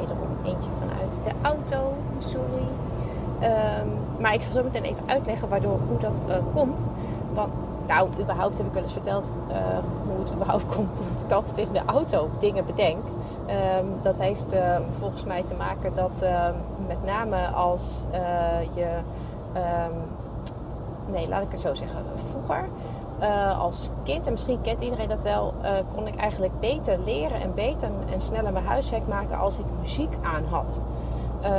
wederom eentje vanuit de auto, sorry. Ehm, maar ik zal zo meteen even uitleggen waardoor, hoe dat uh, komt. Want, nou, überhaupt heb ik wel eens verteld uh, hoe het überhaupt komt dat ik altijd in de auto dingen bedenk. Um, dat heeft uh, volgens mij te maken dat met name als je... nee, laat ik het zo zeggen. Vroeger uh, als kind, en misschien kent iedereen dat wel, uh, kon ik eigenlijk beter leren en beter en sneller mijn huiswerk maken als ik muziek aan had. Uh,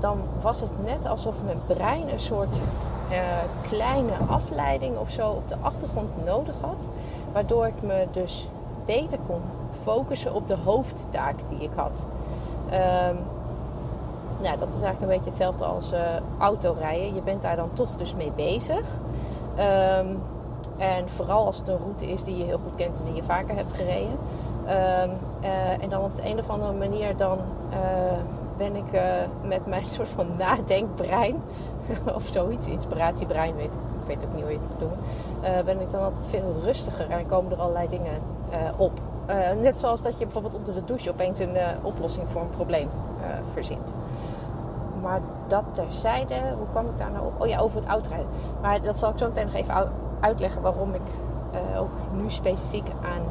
dan was het net alsof mijn brein een soort kleine afleiding of zo op de achtergrond nodig had. Waardoor ik me dus beter kon focussen op de hoofdtaak die ik had. Um, nou, dat is eigenlijk een beetje hetzelfde als autorijden. Je bent daar dan toch dus mee bezig. Um, en vooral als het een route is die je heel goed kent en die je vaker hebt gereden. Um, uh, en dan op de een of andere manier dan uh, ben ik uh, met mijn soort van nadenkbrein of zoiets, inspiratiebrein, weet, ik weet ook niet hoe je het moet doen, ben ik dan altijd veel rustiger en komen er allerlei dingen op. net zoals dat je bijvoorbeeld onder de douche opeens een oplossing voor een probleem verzint. Maar dat terzijde, hoe kwam ik daar nou op? Oh ja, over het autorijden. Maar dat zal ik zo meteen nog even uitleggen waarom ik uh, ook nu specifiek aan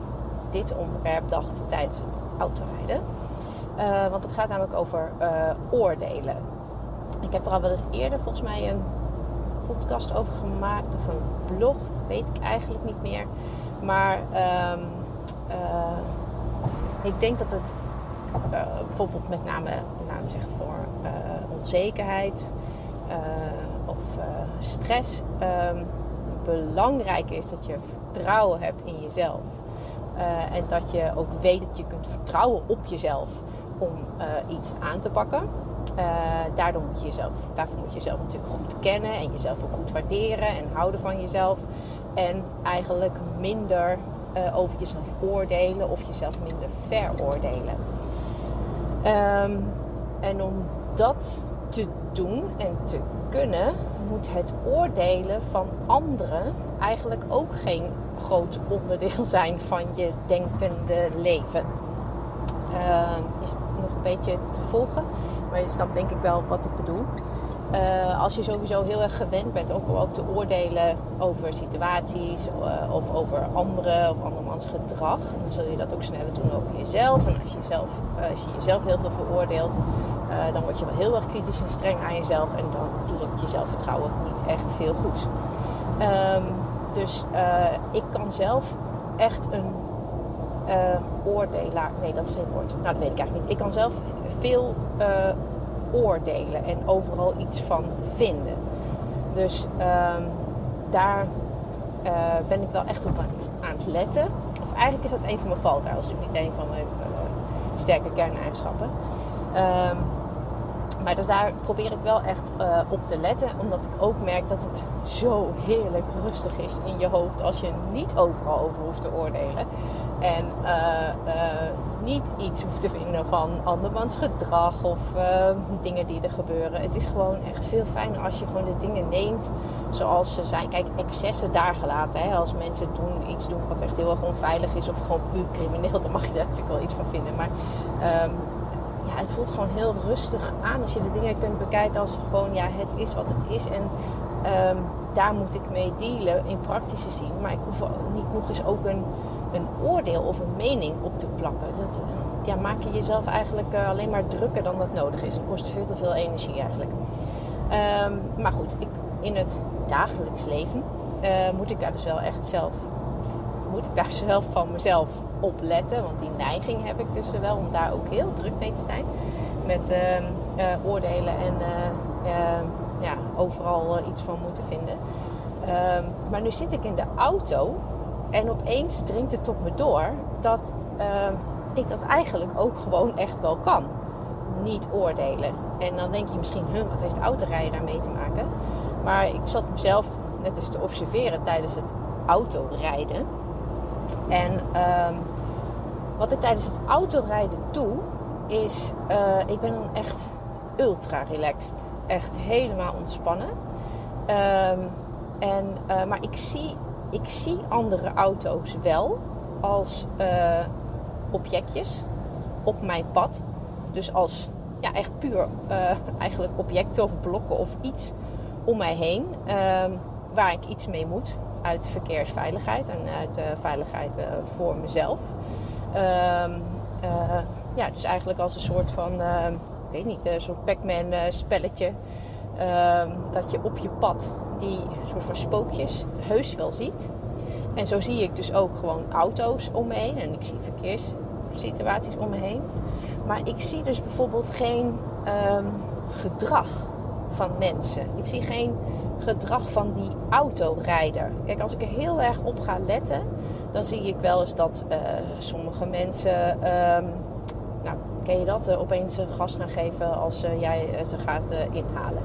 dit onderwerp dacht tijdens het autorijden. Uh, want het gaat namelijk over uh, oordelen. Ik heb er al wel eens eerder volgens mij een podcast over gemaakt of een blog, dat weet ik eigenlijk niet meer. Maar um, ik denk dat het bijvoorbeeld met name, laten we zeggen, voor onzekerheid of stress. Um, belangrijk is dat je vertrouwen hebt in jezelf. Uh, en dat je ook weet dat je kunt vertrouwen op jezelf om uh, iets aan te pakken. Daardoor moet je jezelf, daarvoor moet je jezelf natuurlijk goed kennen en jezelf ook goed waarderen en houden van jezelf. En eigenlijk minder over jezelf oordelen of jezelf minder veroordelen. Um, en om dat te doen en te kunnen, moet het oordelen van anderen eigenlijk ook geen groot onderdeel zijn van je denkende leven. Uh, is het nog een beetje te volgen, maar je snapt denk ik wel wat ik bedoel. Uh, als je sowieso heel erg gewend bent ook, ook te oordelen over situaties uh, of over anderen of andermans gedrag, dan zul je dat ook sneller doen over jezelf. En als je, zelf, uh, als je jezelf heel veel veroordeelt, dan word je wel heel erg kritisch en streng aan jezelf en dan dat je zelfvertrouwen niet echt veel goed. Um, dus ik kan zelf echt een oordelaar, nee dat is geen woord, nou dat weet ik eigenlijk niet. Ik kan zelf veel oordelen en overal iets van vinden. Dus um, daar uh, ben ik wel echt op aan het, letten. Of eigenlijk is dat een van mijn valkuilen, dus niet een van mijn uh, sterke kerneigenschappen. Um, maar dus daar probeer ik wel echt uh, op te letten. Omdat ik ook merk dat het zo heerlijk rustig is in je hoofd. Als je niet overal over hoeft te oordelen. En uh, uh, niet iets hoeft te vinden van andermans gedrag of dingen die er gebeuren. Het is gewoon echt veel fijner als je gewoon de dingen neemt zoals ze zijn. Kijk, excessen daar gelaten. Hè? Als mensen doen, iets doen wat echt heel erg onveilig is of gewoon puur crimineel, dan mag je daar natuurlijk wel iets van vinden. Maar um, het voelt gewoon heel rustig aan als je de dingen kunt bekijken als gewoon, ja, het is wat het is. En um, daar moet ik mee dealen in praktische zin. Maar ik hoef niet nog eens ook een, een oordeel of een mening op te plakken. Dat ja, maak je jezelf eigenlijk uh, alleen maar drukker dan dat nodig is. En kost veel te veel energie eigenlijk. Um, maar goed, ik, in het dagelijks leven uh, moet ik daar dus wel echt zelf moet ik daar zelf van mezelf op letten. Want die neiging heb ik dus wel om daar ook heel druk mee te zijn. Met uh, uh, oordelen en uh, ja, overal iets van moeten vinden. Ehm, maar nu zit ik in de auto en opeens dringt het tot me door dat ehm, ik dat eigenlijk ook gewoon echt wel kan. niet oordelen. En dan denk je misschien, huh, wat heeft autorijden daarmee te maken? Maar ik zat mezelf net eens te observeren tijdens het autorijden. En ehm, wat ik tijdens het autorijden doe, is uh, ik ben echt ultra relaxed. Echt helemaal ontspannen. Um, en, uh, maar ik zie, ik zie andere auto's wel als uh, objectjes op mijn pad. Dus als ja, echt puur eigenlijk objecten of blokken of iets om mij heen. Um, waar ik iets mee moet. Uit verkeersveiligheid en uit uh, veiligheid uh, voor mezelf. Um, ja, dus eigenlijk als een soort van, ik weet niet, een soort Pac-Man spelletje. Um, dat je op je pad die soort van spookjes heus wel ziet. En zo zie ik dus ook gewoon auto's om me heen. En ik zie verkeerssituaties om me heen. Maar ik zie dus bijvoorbeeld geen gedrag van mensen. Ik zie geen gedrag van die autorijder. Kijk, als ik er heel erg op ga letten, dan zie ik wel eens dat uh, sommige mensen, um, nou, ken je dat, uh, opeens gas gaan geven als uh, jij ze gaat inhalen.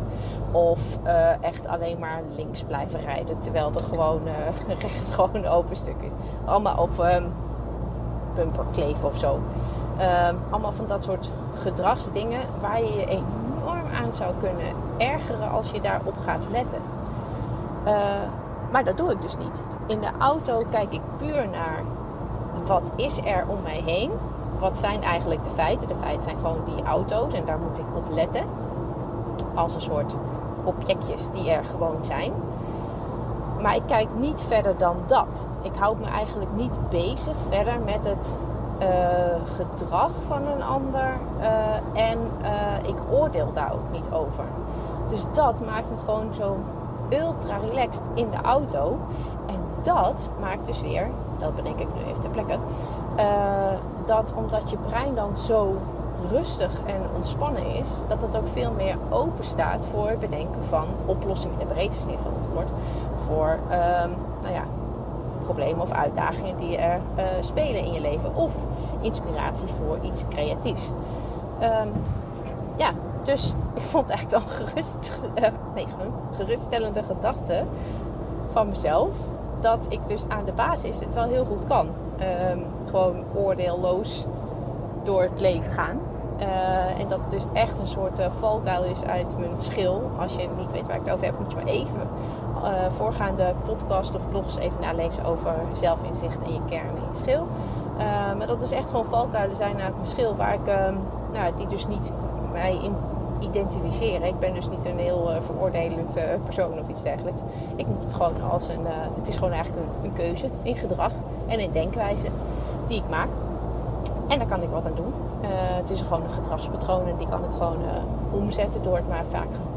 Of echt alleen maar links blijven rijden, terwijl er gewoon rechts gewoon een open stuk is. Allemaal, of um, bumper kleven of zo. Um, allemaal van dat soort gedragsdingen waar je je aan zou kunnen ergeren als je daarop gaat letten. Uh, maar dat doe ik dus niet. In de auto kijk ik puur naar wat is er om mij heen. Wat zijn eigenlijk de feiten? De feiten zijn gewoon die auto's en daar moet ik op letten. Als een soort objectjes die er gewoon zijn. Maar ik kijk niet verder dan dat. Ik houd me eigenlijk niet bezig verder met het gedrag van een ander. Uh, en uh, ik oordeel daar ook niet over. Dus dat maakt me gewoon zo ultra relaxed in de auto. En dat maakt dus weer, dat bedenk ik nu even ter plekke, dat omdat je brein dan zo rustig en ontspannen is, dat het ook veel meer open staat voor het bedenken van oplossingen in de breedste zin van het woord. Voor um, nou ja, problemen of uitdagingen die er uh, spelen in je leven. Of inspiratie voor iets creatiefs. Um, ja, dus ik vond eigenlijk wel gerust, uh, nee, geruststellende gedachte van mezelf. Dat ik dus aan de basis het wel heel goed kan. Um, gewoon oordeelloos door het leven gaan. Uh, en dat het dus echt een soort valkuil is uit mijn schil. Als je niet weet waar ik het over heb, moet je maar even uh, voorgaande podcast of blogs even nalezen over zelfinzicht en je kern en je schil. maar dat is echt gewoon valkuilen zijn uit mijn schil, waar ik, nou, die dus niet mij in identificeren. Ik ben dus niet een heel veroordelend persoon of iets dergelijks. Ik moet het gewoon als een, het is gewoon eigenlijk een, een keuze in gedrag en in denkwijze die ik maak. En daar kan ik wat aan doen. Uh, het is gewoon een gedragspatroon en die kan ik gewoon uh, omzetten door het maar vaak uh,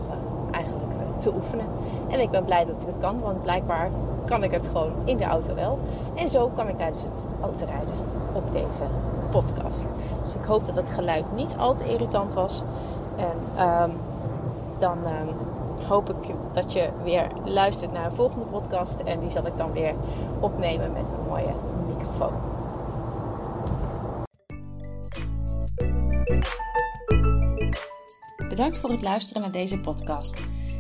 te oefenen. En ik ben blij dat ik het kan, want blijkbaar kan ik het gewoon in de auto wel. En zo kan ik tijdens het autorijden op deze podcast. Dus ik hoop dat het geluid niet al te irritant was. En um, dan um, hoop ik dat je weer luistert naar een volgende podcast. En die zal ik dan weer opnemen met een mooie microfoon. Bedankt voor het luisteren naar deze podcast.